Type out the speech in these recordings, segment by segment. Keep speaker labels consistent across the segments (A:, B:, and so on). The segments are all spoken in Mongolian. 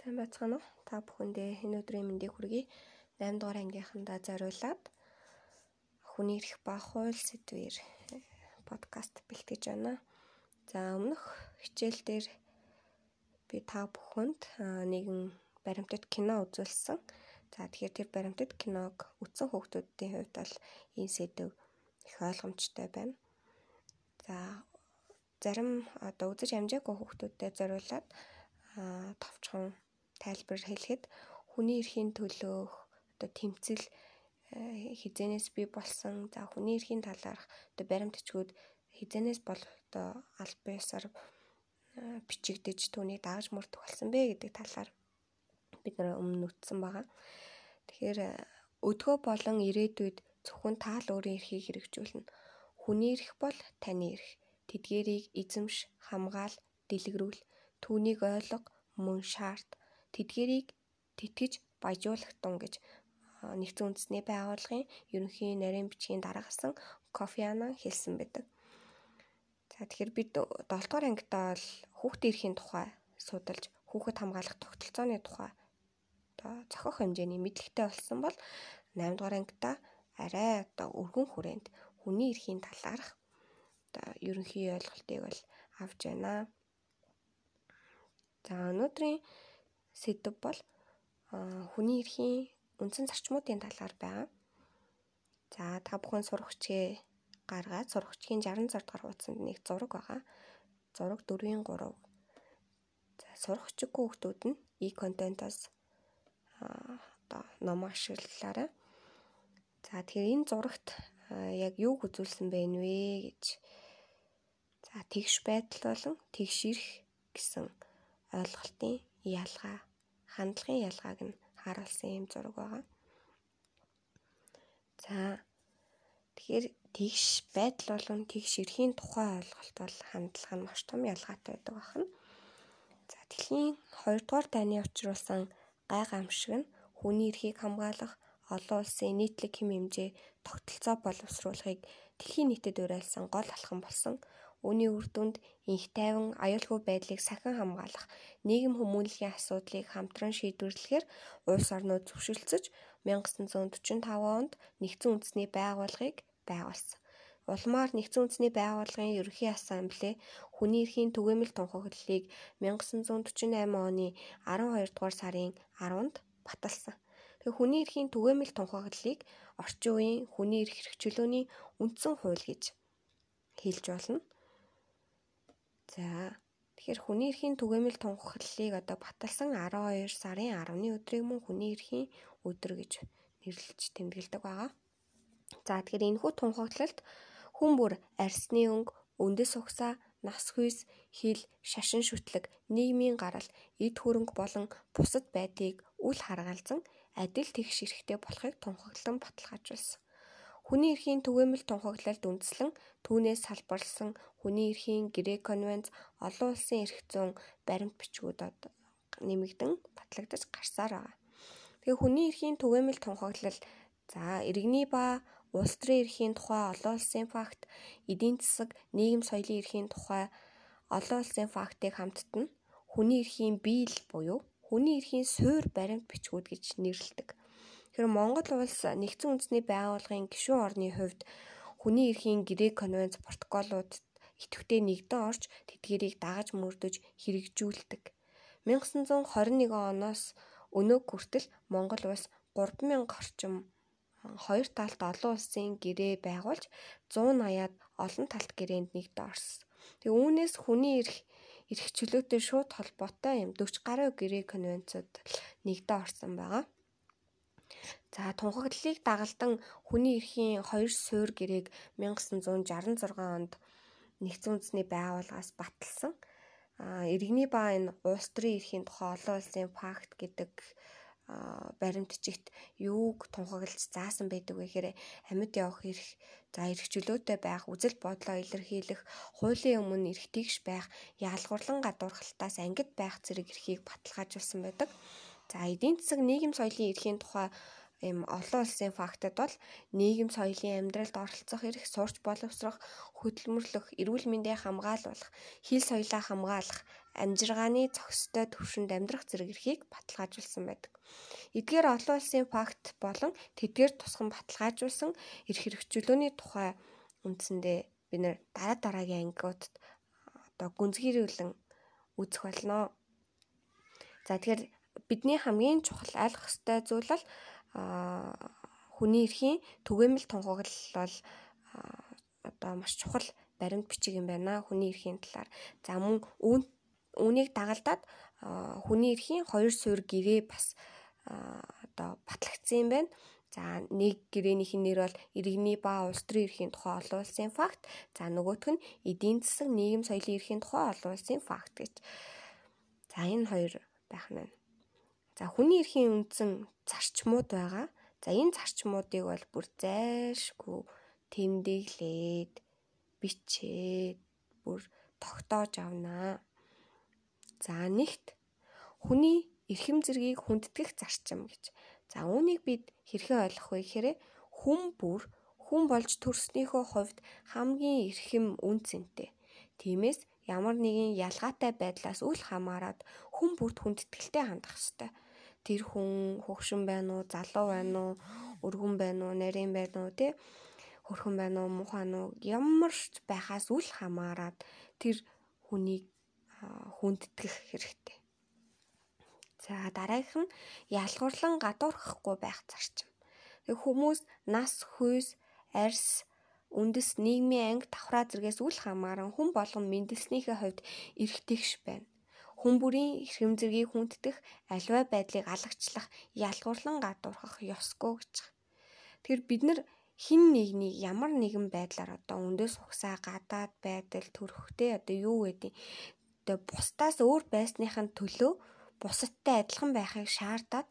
A: Сайн байцгаана уу? Та бүхэндээ энэ өдрийн мэндийг хүргэе. 8 дугаар ангийнхандаа зориулаад хүний эрх ба хууль сэдвээр э, подкаст бэлтгэж байна. За өмнөх хичээл дээр би та бүхэнд нэгэн баримтат кино үзүүлсэн. За тэгэхээр тэр баримтат киног үзсэн хүүхдүүдийн хувьд бол энэ сэдв их ойлгомжтой байна. За зарим одоо үзэж амжаагүй хүүхдүүдэд зориулаад товчхон тайлбар хэлэхэд хүний эрхийн төлөөх одоо тэмцэл э, хизэнээс би болсон за хүний эрхийн талаарх одоо баримтчгүүд хизэнээс бол одоо аль биесаар э, бичигдэж түүнийг дагаж мөрдөх болсон бэ гэдэг талаар бид нар өмнө үтсэн байгаа. Тэгэхээр э, өдгөө болон ирээдүйд зөвхөн таал өөрийн эрхийг хэрэгжүүлнэ. Хүний эрх бол таны эрх. Тэдгэрийг эзэмш, хамгаал, дэлгэрүүл, түүнийг ойлго, мөн шаард, тэдгэрийг тэтгэж баяжуулах тун гэж нэгдсэн үндэсний байгууллагын ерөнхий нарийн бичгийн дараагасан Кофи Аннан хэлсэн байдаг. За тэгэхээр бид 7 дугаар ангидаа бол хүүхдийн эрхийн тухай судалж хүүхэд хамгаалах тогтолцооны тухай одоо зохиох хэмжээний мэдлэгтэй болсон бол 8 дугаар ангидаа арай одоо өргөн хүрээнд хүний эрхийн талаарх одоо ерөнхий ойлголтыг бол авч байна. За өнөөдрийн сэдв бол хүний эрхийн үндсэн зарчмуудын талаар байгаа. За та бүхэн сурагчгээ гаргаад сурагчгийн 66 дугаар хуудсанд нэг зураг байгаа. Зураг 4-ийн 3. За сурагчгүй хүмүүс нь e-контентоос одоо ном ашиглалаарай. За тэгэхээр энэ зурагт яг юуг үзүүлсэн бэ нвэ гэж. За тэгш байдал болон тэгш ирэх гэсэн ойлголтын ялгаа хандлагын ялгааг нь харуулсан юм зураг байгаа. За тэгэхээр тэгш байдал болон тэгш эрхийн тухай ойлголт бол хандлага нь маш том ялгаатай байдаг байна. За дэлхийн 2 дугаар дайны учруулсан гай гамшиг нь хүний эрхийг хамгаалах олон улсын нийтлэг хэм хэмжээ тогтолцоо боловсруулахыг дэлхийн нийтэд уриалсан гол алхам болсон Үүний үр дүнд инх тайван аюулгүй байдлыг сахин хамгаалах, нийгэм хүмүүнлэгийн асуудлыг хамтран шийдвэрлэхээр улс орнууд зөвшөлдсөж 1945 онд нэгдсэн үндэсний байгууллагыг байгуулсан. Улмаар нэгдсэн үндэсний байгууллагын ерөнхий ассамбле хүний эрхийн түгээмэл тунхаглалыг 1948 оны 12 дугаар сарын 10-нд баталсан. Тэгээ хүний эрхийн түгээмэл тунхаглалыг орчин үеийн хүний эрх хэрэгчлөөний үндсэн хууль гэж хэлж болно. За тэгэхээр хүний эрхийн түгээмэл тунхаглалыг одоо баталсан 12 сарын 10-ны өдрийг мөн хүний эрхийн өдөр гэж нэрлэж тэмдэглэдэг байгаа. За тэгэхээр энэхүү тунхаглалд хүн бүр арсны өнгө, өндөс угсаа, нас хүйс, хил, шашин шүтлэг, нийгмийн гарал, эд хөрөнгө болон бусад байдлыг үл харгалзан адил тэгш эрэхтэй болохыг тунхаглан баталгаажуулсан. Хүний эрхийн түгээмэл тунхаглалд үндэслэн түүнээс салбарласан хүний эрхийн Грек конвенц олон улсын эрх зүйн баримт бичгүүд нэмэгдэн батлагдаж гарсаар байгаа. Тэгээ хүний эрхийн түгээмэл тунхаглал за иргэний ба улс төрийн эрхийн тухай олон улсын факт, эдийн засаг, нийгэм соёлын эрхийн тухай олон улсын фактыг хамттан хүний эрхийн биел буюу хүний эрхийн суур баримт бичгүүд гэж нэрлэдэг. Тэгэхээр Монгол улс нэгдсэн үндэсний байгууллагын гишүүн орны хувьд хүний эрхийн Грек конвенц протоколууд идэвхтэй нэгдэн орж тэдгэрийг дагаж мөрдөж хэрэгжүүлдэг. 1921 оноос өнөө хүртэл Монгол улс 3000 орчим хоёр талт олон улсын гэрээ байгуулж 180-аад олон талт гэрээнд нэгдэн орсон. Тэгээ үүнээс хүний эрх эрх чөлөөтэй шууд холбоотой юм 40 гаруй гэрээ конвенцууд нэгдэн орсон байгаа. За тунхаглалыг дагалдан хүний эрхийн хоёр суурь гэрээг 1966 онд нэгдсэн үндэсний байгууллагаас баталсан. А иргэний ба энэ улс төрийн эрхийн тухай олон улсын факт гэдэг баримтчигт юуг тунхаглаж заасан байдаг вэ гэхээр амьд явах эрх, за эрх чөлөөтэй байх, үзэл бодлоо илэрхийлэх, хуулийн өмнө эрхтгийгш байх, яалгуурлан гадуурхалтаас ангид байх зэрэг эрхийг баталгаажуулсан байдаг. За эдийн засаг нийгэм соёлын эрхийн тухай ийм олон улсын фактад бол нийгэм соёлын амьдралд оролцох эрх, сурч боловсрох, хөдөлмөрлөх, эрүүл мэндийг хамгаалуулах, хил соёлоо хамгаалах, амжиргааны зохистой төвшөнд амьдрах зэрэг эрхийг баталгаажуулсан байдаг. Эдгээр олон улсын факт болон тэдгээр тусган баталгаажуулсан эрх хэрэгжүүлөөний тухай үндсэндээ бид нэр дараа дараагийн ангиудад одоо гүнзгийрүүлэн үзэх болно. За тэгэхээр бидний хамгийн чухал ойлгох ёстой зүйл бол хүний эрхийн түгээмэл тунхаглал бол одоо маш чухал баримт бичиг юм байна хүний эрхийн талаар. За мөн үүнийг дагалдаад хүний эрхийн хоёр суурь гэрээ бас одоо батлагдсан юм байна. За нэг гэрээнийх нь нэр бол иргэний ба улс төрийн эрхийн тухай олон улсын факт. За нөгөөх нь эдийн засаг, нийгэм соёлын эрхийн тухай олон улсын факт гэж. За энэ хоёр байх нь. За хүний эрхийн үндсэн зарчмууд байгаа. За энэ зарчмуудыг бол бүр зайлшгүй тэмдэглээд бичээд бүр тогтоож авнаа. За нэгт хүний эрхэм зэргийг хүндэтгэх зарчим гэж. За үүнийг бид хэрхэн ойлгох вэ гэхээр хүн бүр хүн болж төрснийхөө хувьд хамгийн эрхэм үн цэнтэй. Тиймээс ямар нэгэн ялгаатай байдлаас үл хамааран хүн бүрт хүндэтгэлтэй хандах ёстой. Тэр хүн хөгшин байна уу, залуу байна уу, өргөн байна уу, нарийн байна уу, тэ хөрхөн байна уу, муухай уу, ямар ч байхаас үл хамааран тэр хүнийг хүндэтгэх хэрэгтэй. За дараагийнх нь ялгуурлан гадуурхахгүй байх зарчим. Тэг хүмүүс нас, хүйс, арьс, үндэс, нийгмийн анги, давхраа зэргээс үл хамааран хүн болгон мэндэлснийхээ хувьд эргэтгэж байна. Хүн бүрийн эрхэм зэргийг хүнддэх, аливаа байдлыг алагчлах, ялгуурлан гадуурхах ёсгүй гэж. Тэгэхээр бид нар хин нэгнийг ямар нэгэн байдлаар одоо үндэс ухсаа гадаад байдал төрөхтэй одоо юу гэдэг одоо бусдаас өөр байсныхын төлөө бусадтай адилхан байхыг шаардаад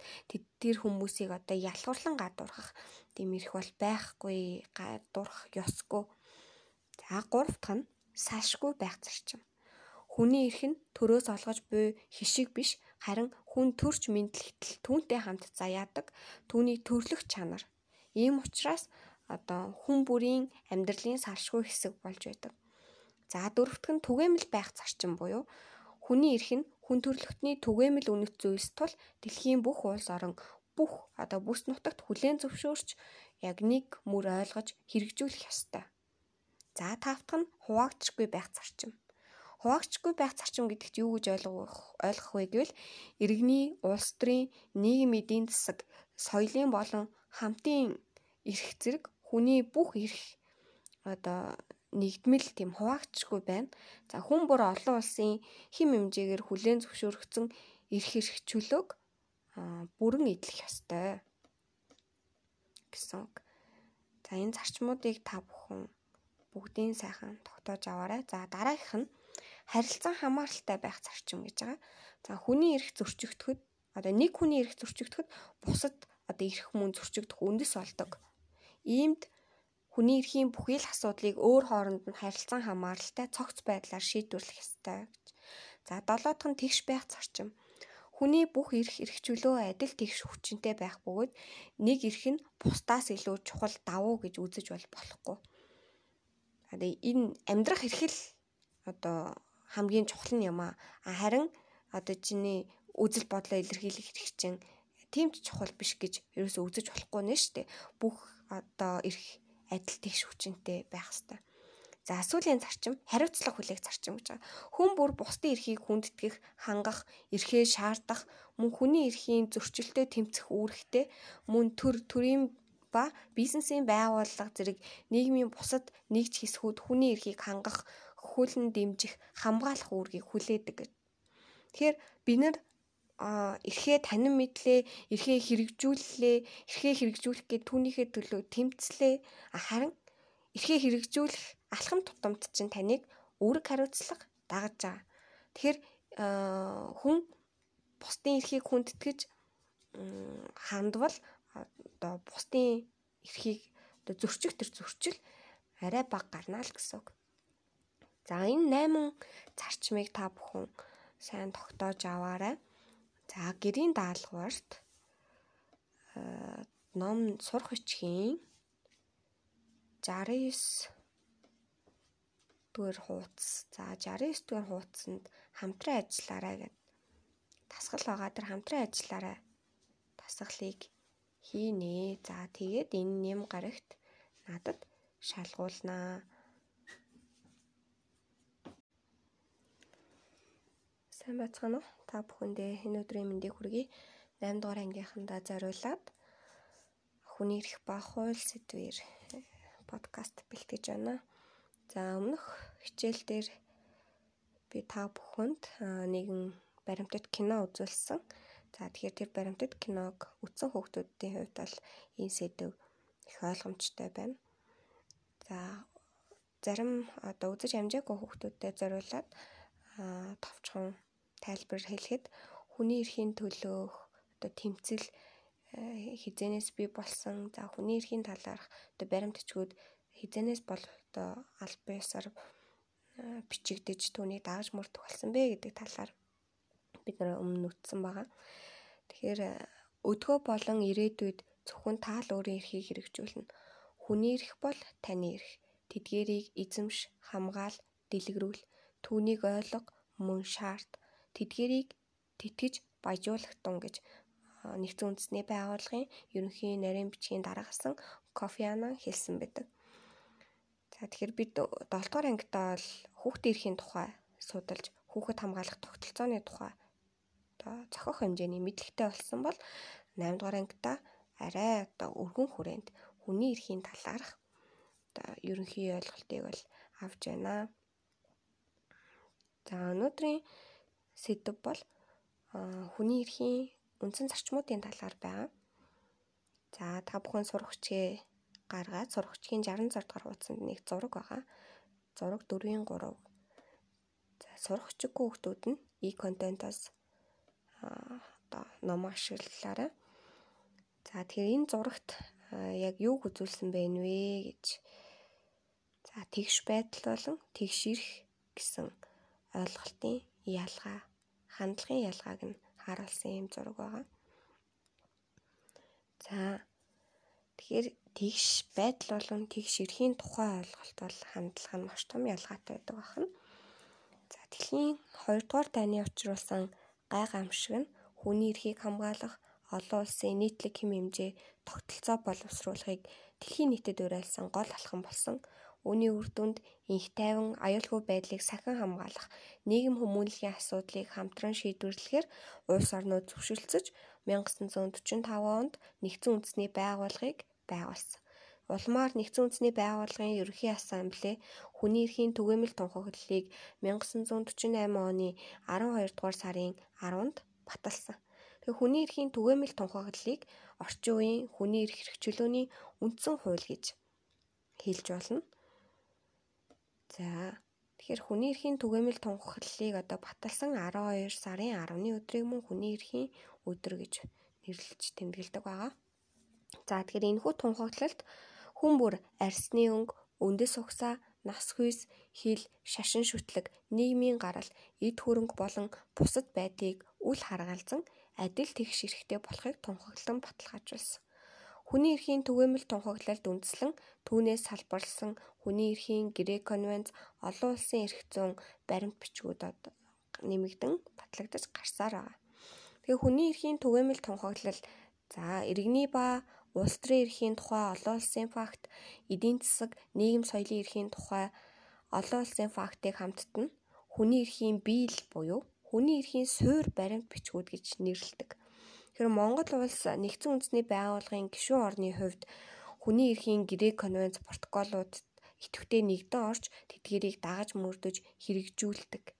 A: тэр хүмүүсийг одоо ялгуурлан гадуурхах тийм ирэх бол байхгүй гадуурх ёсгүй. За гурав дахь нь салшгүй байх зарчим. Хүний эрх нь төрөөс олгож буй хишиг биш харин хүн төрч мэдлэгтэл түүнтэй хамт заяадаг түүний төрлөх чанар. Ийм учраас одоо хүн бүрийн амьдралын салшгүй хэсэг болж байдаг. За дөрөвт нь түгээмэл байх зарчим буюу хүний эрх нь хүн төрөлхтний түгээмэл үнэт зүйлс тул дэлхийн бүх улс орон бүх одоо бүс нутагт хүлээн зөвшөөрч яг нэг мөр ойлгож хэрэгжүүлэх ёстой. За тавтах нь хуваагдчихгүй байх зарчим. Хуваагдчихгүй байх зарчим гэдэгт юу гэж ойлгох ойлгох вэ гэвэл иргэний улс төрийн нийгэм эдийн засаг, соёлын болон хамтын эрх зэрэг хүний бүх эрх одоо нэгдмэл тийм хуваагдчихгүй байна. За хүн бүр олон улсын хим хэмжээгээр хүлээн зөвшөөрөгдсөн эрх эрхчлөөг бүрэн эдлэх ёстой гэсэн. За энэ зарчмуудыг та бүхэн бүгдийн сайхан тогтоож аваарай. За дараагийнх нь харилцан хамааралтай байх зарчим гэж байгаа. За хүний эрх зөрчигдөхөд одоо нэг хүний эрх зөрчигдөхөд бусад одоо эрх мөн зөрчигдөх үндэс болдог. Иймд хүний эрхийн бүхий л асуудлыг өөр хооронд нь харилцан хамааралтай цогц байдлаар шийдвэрлэх ёстой гэж. За долоодох нь тэгш байх зарчим. Хүний бүх эрх эрхчлөө адил тэгш хүчинтэй байх бөгөөд нэг эрх нь бусдаас илүү чухал давуу гэж үзэж бол болохгүй. Одоо энэ амьдрах эрхэл одоо хамгийн чухал нь юм аа. Харин одоо чиний үзэл бодлоо илэрхийлэх эрх чинь тийм ч чухал биш гэж ерөөсөө үзэж болохгүй нэ штэ. Бүх одоо эрх адил тэгш хүчинтэй байх хэвээр. За сүүлийн зарчим хариуцлага хүлээх зарчим гэж байгаа. Хүн бүр бусдын эрхийг хүндэтгэх, хангах, эрхээ шаардах, мөн хүний эрхийн зөрчилтэй тэмцэх үүрэгтэй, мөн төр төрийн ба бизнесийн байгууллага зэрэг нийгмийн бусад нэгж хэсгүүд хүний эрхийг хангах, хөлн дэмжих, хамгаалах үүргийг хүлээдэг гэж. Тэгэхээр бид нар а эрхээ танин мэдлээ, эрхээ хэрэгжүүллээ, эрхээ хэрэгжүүлэх гээд түүнийхээ төлөө тэмцлээ. Харин эрхээ хэрэгжүүлэх алхам тутамд чинь таныг үүрэг хариуцлага дагаж байгаа. Тэгэхээр хүн бусдын эрхийг хүндэтгэж хандвал одоо бусдын эрхийг зөрчих төр зөрчил арай бага гарна л гэсэн үг. За энэ 8 зарчмыг та бүхэн сайн тогтоож аваарай. За гэрийн даалгаварт ном сурах бичгийн 69 дугаар хуудас за 69 дугаар хуудасанд хамтран ажиллаарай гэд тасгал байгаа тэр хамтран ажиллаарай тасгалыг хийнэ. За тэгээд энэ нэм гарагт надад шалгуулнаа. Сайн байцгаана уу? Та бүхэндээ энэ өдрийн мэндийг хүргэе. 8 дугаар ангийнхандаа зориулаад хүний эрх ба хууль сэдвээр подкаст бэлтгэж байна. За өмнөх хичээл дээр би та бүхэнд нэгэн баримтат кино үзүүлсэн. За тэгэхээр тэр баримтат киног үзсэн хүүхдүүдийн хувьд бол энэ сэдв их ойлгомжтой байна. За зарим одоо үзэж амжаагүй хүүхдүүдэд зориулаад товчхон тайлбар хэлэхэд хүний эрхийн төлөөх одоо тэмцэл хизэнээс би болсон за хүний эрхийн талаарх одоо баримтчгүүд хизэнээс бол одоо аль биесаар бичигдэж түүнийг дааж мөрдөх болсон бэ гэдэг талаар бид нэр өмнө үтсэн байгаа. Тэгэхээр өдгөө болон ирээдүйд зөвхөн таал өөрийн эрхийг хэрэгжүүлнэ. Хүний эрх бол таны эрх. Тэдгэрийг эзэмш, хамгаал, дэлгэрүүл, түүнийг ойлго, мөн шаард. Тэдгэрийг тэтгэж баяжуулах тун гэж нэгдсэн үндэсний байгууллагын ерөнхий нарийн бичгийн дараагсан Кофи Аннан хэлсэн байдаг. За тэгэхээр бид 7 дугаар ангидаа бол хүүхдийн эрхийн тухай судалж хүүхэд хамгаалах тогтолцооны тухай одоо зохиох хэмжээний мэдлэгтэй болсон бол 8 дугаар ангидаа арай одоо өргөн хүрээнд хүний эрхийн талаарх одоо ерөнхий ойлголтыг бол авч байна. За өнөөдрийн сэдв бол хүний эрхийн үндсэн зарчмуудын талаар байгаа. За та бүхэн сурагчгээ гаргаад сурагчгийн 66 дугаар хуудсанд нэг зураг байгаа. Зураг 4-ийн 3. За сурагчгүй хүмүүс нь e-контентоос одоо ном ашиглалаарай. За тэгэхээр энэ зурагт яг юуг үзүүлсэн бэ нвэ гэж. За тэгш байдал болон тэгш ирэх гэсэн ойлголтын ялгаа, хандлагын ялгааг нь харуулсан юм зураг байгаа. За тэгэхээр тэгш байдал болон тэгш эрхийн тухай ойлголт бол хандлага нь маш том ялгаатай байдаг байна. За дэлхийн 2 дугаар дайны учруулсан гай гамшиг нь хүний эрхийг хамгаалах олон улсын нийтлэг хэм хэмжээ тогтолцоо боловсруулахыг дэлхийн нийтэд уриалсан гол алхам болсон. Үүний үр дүнд инх тайван аюулгүй байдлыг сахин хамгаалах нийгэм хүмүүнлэгийн асуудлыг хамтран шийдвэрлэхээр улс орнууд зөвшөлдсөж 1945 онд нэгдсэн үндэсний байгууллагыг байгуулсан. Улмаар нэгдсэн үндэсний байгууллагын ерөнхий ассамбле хүний эрхийн түгээмэл тунхаглалыг 1948 оны 12 дугаар сарын 10-нд баталсан. Тэгээ хүний эрхийн түгээмэл тунхаглалыг орчин үеийн хүний эрх хэрэгчлөөний үндсэн хууль гэж хэлж болно. За тэгэхээр хүний эрхийн түгээмэл тунхаглалыг одоо баталсан 12 сарын 10-ны өдрийг мөн хүний эрхийн өдөр гэж нэрлэж тэмдэглэдэг байгаа. За тэгэхээр энэхүү тунхаглалд хүн бүр арсны өнгө, өндөс угсаа, нас хүйс, хил, шашин шүтлэг, нийгмийн гарал, эд хөрөнгө болон бусад байдлыг үл харгалзан адил тэгш эрэхтэй болохыг тунхаглан баталгаажуулсан. Хүний эрхийн түгээмэл тунхаглалд үндэслэн түүнээс салбарлсан хүний эрхийн Грек конвенц олон улсын эрх зүйн баримт бичгүүдэд нэмэгдэн батлагдаж гарсаар байгаа. Тэгээ хүний эрхийн түгээмэл тунхаглал за иргэний ба улс төрийн эрхийн тухай олон улсын факт, эдийн засаг, нийгэм соёлын эрхийн тухай олон улсын фактыг хамттан хүний эрхийн биел буюу хүний эрхийн суур баримт бичгүүд гэж нэрлэдэг. Тэгэхээр Монгол улс нэгдсэн үндэсний байгууллагын гишүүн орны хувьд хүний эрхийн Грек конвенц протоколууд идэвхтэй нэгдэн орж тэдгэрийг дагаж мөрдөж хэрэгжүүлдэг.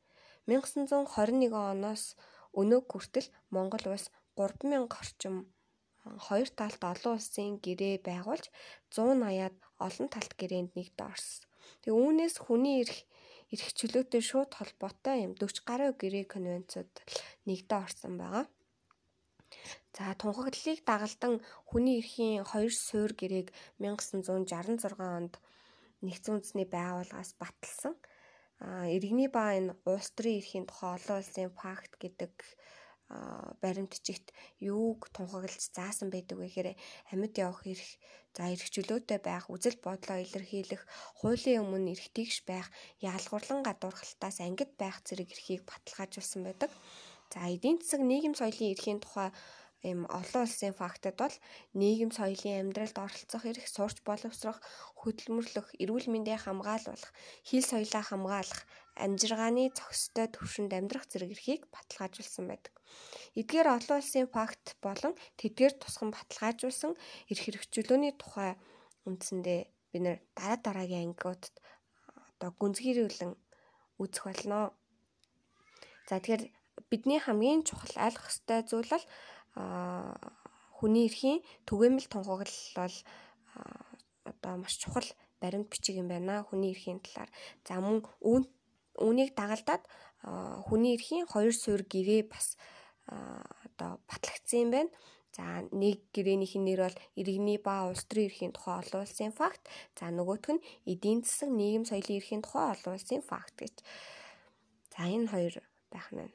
A: 1921 оноос өнөө хүртэл Монгол улс 3000 орчим хоёр талд олон улсын гэрээ байгуулж 180-аад олон талт гэрээнд нэгдэн орсон. Тэгээ үүнээс хүний эрх эрх чөлөөтэй шууд холбоотой юм 40 гаруй гэрээ конвенцод нэгдэн орсон байгаа. За тунхаглалыг дагалдан хүний эрхийн хоёр суур гэрээг 1966 онд нэгдсэн үндэсний байгууллагаас баталсан. А иргэний ба энэ улс төрийн эрхийн тухай олон улсын факт гэдэг баримтчигт юуг тунхаглаж заасан байдаг вэ гэхээр амьд явах эрх за эрх чөлөөтэй байх үзэл бодлоо илэрхийлэх хуулийн өмнө эрх тэгш байх яалгуурлан гадуурхалтаас ангид байх зэрэг эрхийг баталгаажуулсан байдаг. За эдийн засаг нийгэм соёлын эрхийн тухай ийм олон улсын фактад бол нийгэм соёлын амьдралд оролцох эрх, сурч боловсрох, хөдөлмөрлөх, эрүүл мэндийг хамгаалуулах, хил соёлоо хамгаалах, амжиргааны зохистой төвшөнд амьдрах зэрэг эрхийг баталгаажуулсан байдаг. Эдгээр олон улсын факт болон тэдгээр тусган баталгаажуулсан эрх хэрэгжүүлөөний тухай үндсэндээ бид нэр дараа дараагийн ангиудад одоо гүнзгийрүүлэн үзэх болно. За тэгэхээр бидний хамгийн чухал ойлгох ёстой зүйл бол хүний эрхийн түгээмэл тунхаглал бол одоо маш чухал баримт бичиг юм байна хүний эрхийн талаар. За мөн үүнийг дагалдаад хүний эрхийн хоёр суурь гэрээ бас одоо батлагдсан юм байна. За нэг гэрээнийх нь нэр бол иргэний ба улс төрийн эрхийн тухай олон улсын факт. За нөгөөх нь эдийн засаг нийгэм соёлын эрхийн тухай олон улсын факт гэж. За энэ хоёр байх нь.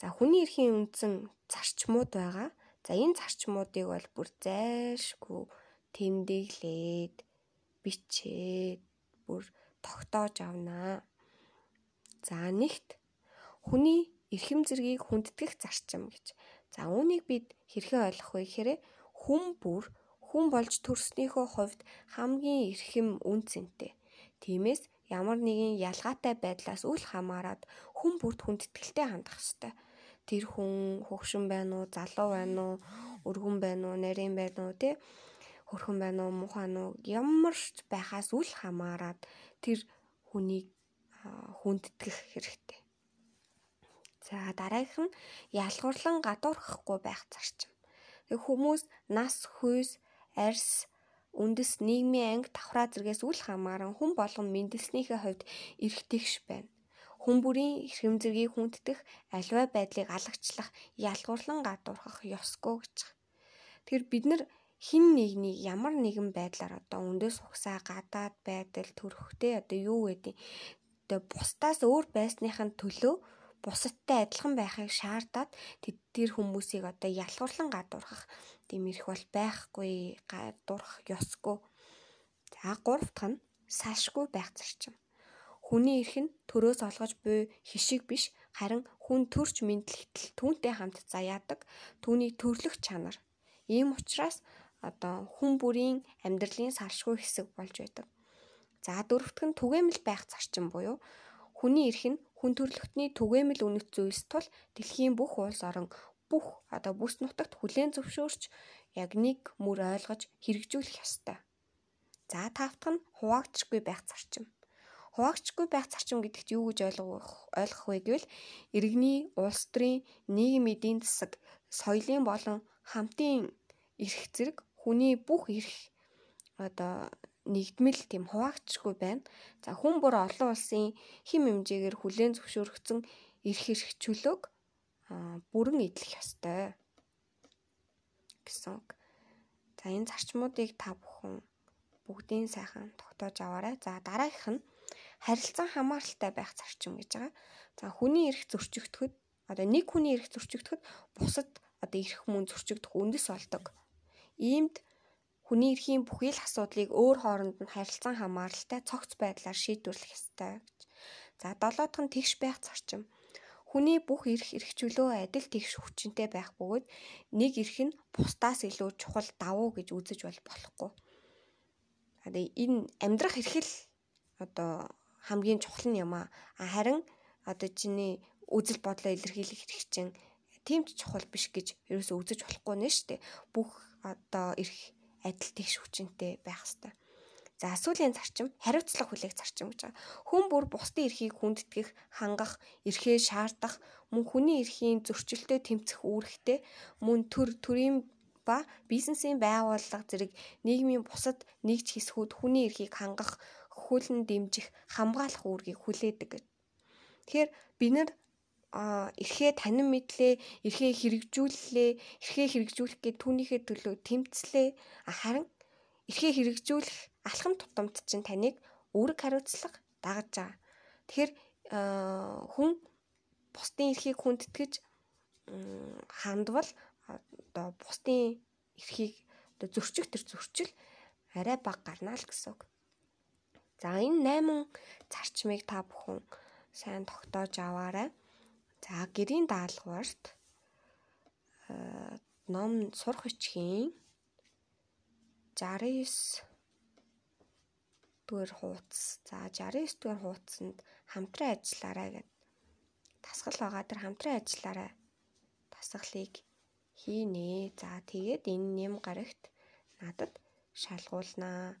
A: За хүний эрхийн үндсэн зарчмууд байгаа. За энэ зарчмуудыг бол бүр зайлшгүй тэмдэглээд бичээд бүр тогтоож авнаа. За нэгт хүний эрхэм зэргийг хүндэтгэх зарчим гэж. За үүнийг бид хэрхэн ойлгох вэ гэхээр хүн бүр хүн болж төрснийхөө хувьд хамгийн эрхэм үн цэнтэй. Тиймээс ямар нэгэн ялгаатай байдлаас үл хамааран хүн бүрт хүндэтгэлтэй хандах ёстой тэр хүн хөгшин байна уу, залуу байна уу, өргөн байна уу, нарийн байна уу тий хөрхөн байна уу, мухан уу ямар ч байхаас үл хамааран тэр хүнийг хүндэтгэх хэрэгтэй. За дараагийнх нь ялгуурлан гадуурхахгүй байх зарчим. Тэг хүмүүс нас, хүйс, арьс, үндэс, нийгмийн анги, давхраа зэргээс үл хамааран хүн болгон мэндэлснийхээ хувьд эрхтгш байна хүн бүрийн эрхэм зэргийг хүнддэх аливаа байдлыг алагчлах, ялгуурлан гадуурхах ёсгүй гэж. Тэгэхээр бид нар хин нэгнийг ямар нэгэн байдлаар одоо өндөс ухсаа гадаад байдал төрөхтэй одоо юу гэдэг одоо бусдаас өөр байсныхын төлөө бусадтай адилхан байхыг шаардаад тэр хүмүүсийг одоо ялгуурлан гадуурхах тиймэрх бол байхгүй гадуурхах ёсгүй. За гурав дахь нь салшгүй байх зарчим. Хүний эрх нь төрөөс олгож буй хишиг биш харин хүн төрч мэдлэгтэл түүнтэй хамт заяадаг түүний төрлөх чанар. Ийм учраас одоо хүн бүрийн амьдралын салшгүй хэсэг болж байдаг. За дөрөвтг нь түгээмэл байх зарчим буюу хүний эрх нь хүн төрлөختний түгээмэл үнэт зүйлс тул дэлхийн бүх улс орон бүх одоо бүс нутагт хүлээн зөвшөөрч яг нэг мөр ойлгож хэрэгжүүлэх ёстой. За тавтах нь хуваагдчихгүй байх зарчим. Хуваагдчгүй байх зарчим гэдэгт юу гэж ойлгох ойлгох вэ гэвэл иргэний улс төрийн нийгэм эдийн засаг соёлын болон хамтын эрх зэрэг хүний бүх эрх одоо нэгдмэл тийм хуваагдчгүй байна. За хүн бүр олон улсын хим хэмжээгээр хүлээн зөвшөөрөгдсөн эрх эрх чөлөөг бүрэн эдлэх ёстой гэсэн. За энэ зарчмуудыг та бүхэн бүгдийн сайхан тогтоож аваарай. За дараагийнх нь харилцан хамааралтай байх зарчим гэж байгаа. За хүний эрх зөрчигдөхөд одоо нэг хүний эрх зөрчигдөхөд бусад одоо эрх мөн зөрчигдөх үндэс болдог. Иймд хүний эрхийн бүхий л асуудлыг өөр хооронд нь харилцан хамааралтай цогц байдлаар шийдвэрлэх ёстой гэж. За долоодох нь тэгш байх зарчим. Хүний бүх эрх эрхчлөө адил тэгш хүчинтэй байх бөгөөд нэг эрх нь бусдаас илүү чухал давуу гэж үзэж бол болохгүй. Энэ амьдрах эрхэл одоо хамгийн чухал нь юм аа. Харин одоо чиний үзэл бодлоо илэрхийлэх хэрэг чинь тийм ч чухал биш гэж ерөөсөө үзэж болохгүй нэ штэ. Бүх одоо эрх адил тэгш хүчинтэй байх хэвээр. За сүүлийн зарчим хариуцлага хүлээх зарчим гэж байгаа. Хүн бүр бусдын эрхийг хүндэтгэх, хангах, эрхээ шаардах, мөн хүний эрхийн зөрчилтөд тэмцэх үүрэгтэй, мөн төр төрийн ба бизнесийн байгууллага зэрэг нийгмийн бусад нэгж хэсгүүд хүний эрхийг хангах, хөхүүлэн дэмжих, хамгаалах үүргийг хүлээдэг гэж. Тэгэхээр бид нар а эрхээ танин мэдлээ, эрхээ хэрэгжүүллээ, эрхээ хэрэгжүүлэх гээд түүнийхээ төлөө тэмцлээ. Харин эрхээ хэрэгжүүлэх алхам тутамд чинь таныг үүрэг хариуцлага дагаж байгаа. Тэгэхээр хүн бусдын эрхийг хүндэтгэж хандвал одоо бусдын эрхийг одоо зөрчих төр зөрчил арай бага гарна л гэсэн үг. За энэ 8 зарчмыг та бүхэн сайн тогтоож аваарай. За гэрийн даалгаварт ном сурах бичгийн 69 дугаар хуудас. За 69 дугаар хуудсанд хамтран ажиллаарай гэд тасгал байгаа. Тэр хамтран ажиллаарай. Тасгалыг хийнэ. За тэгээд энэ нэм гарагт надад шалгуулнаа.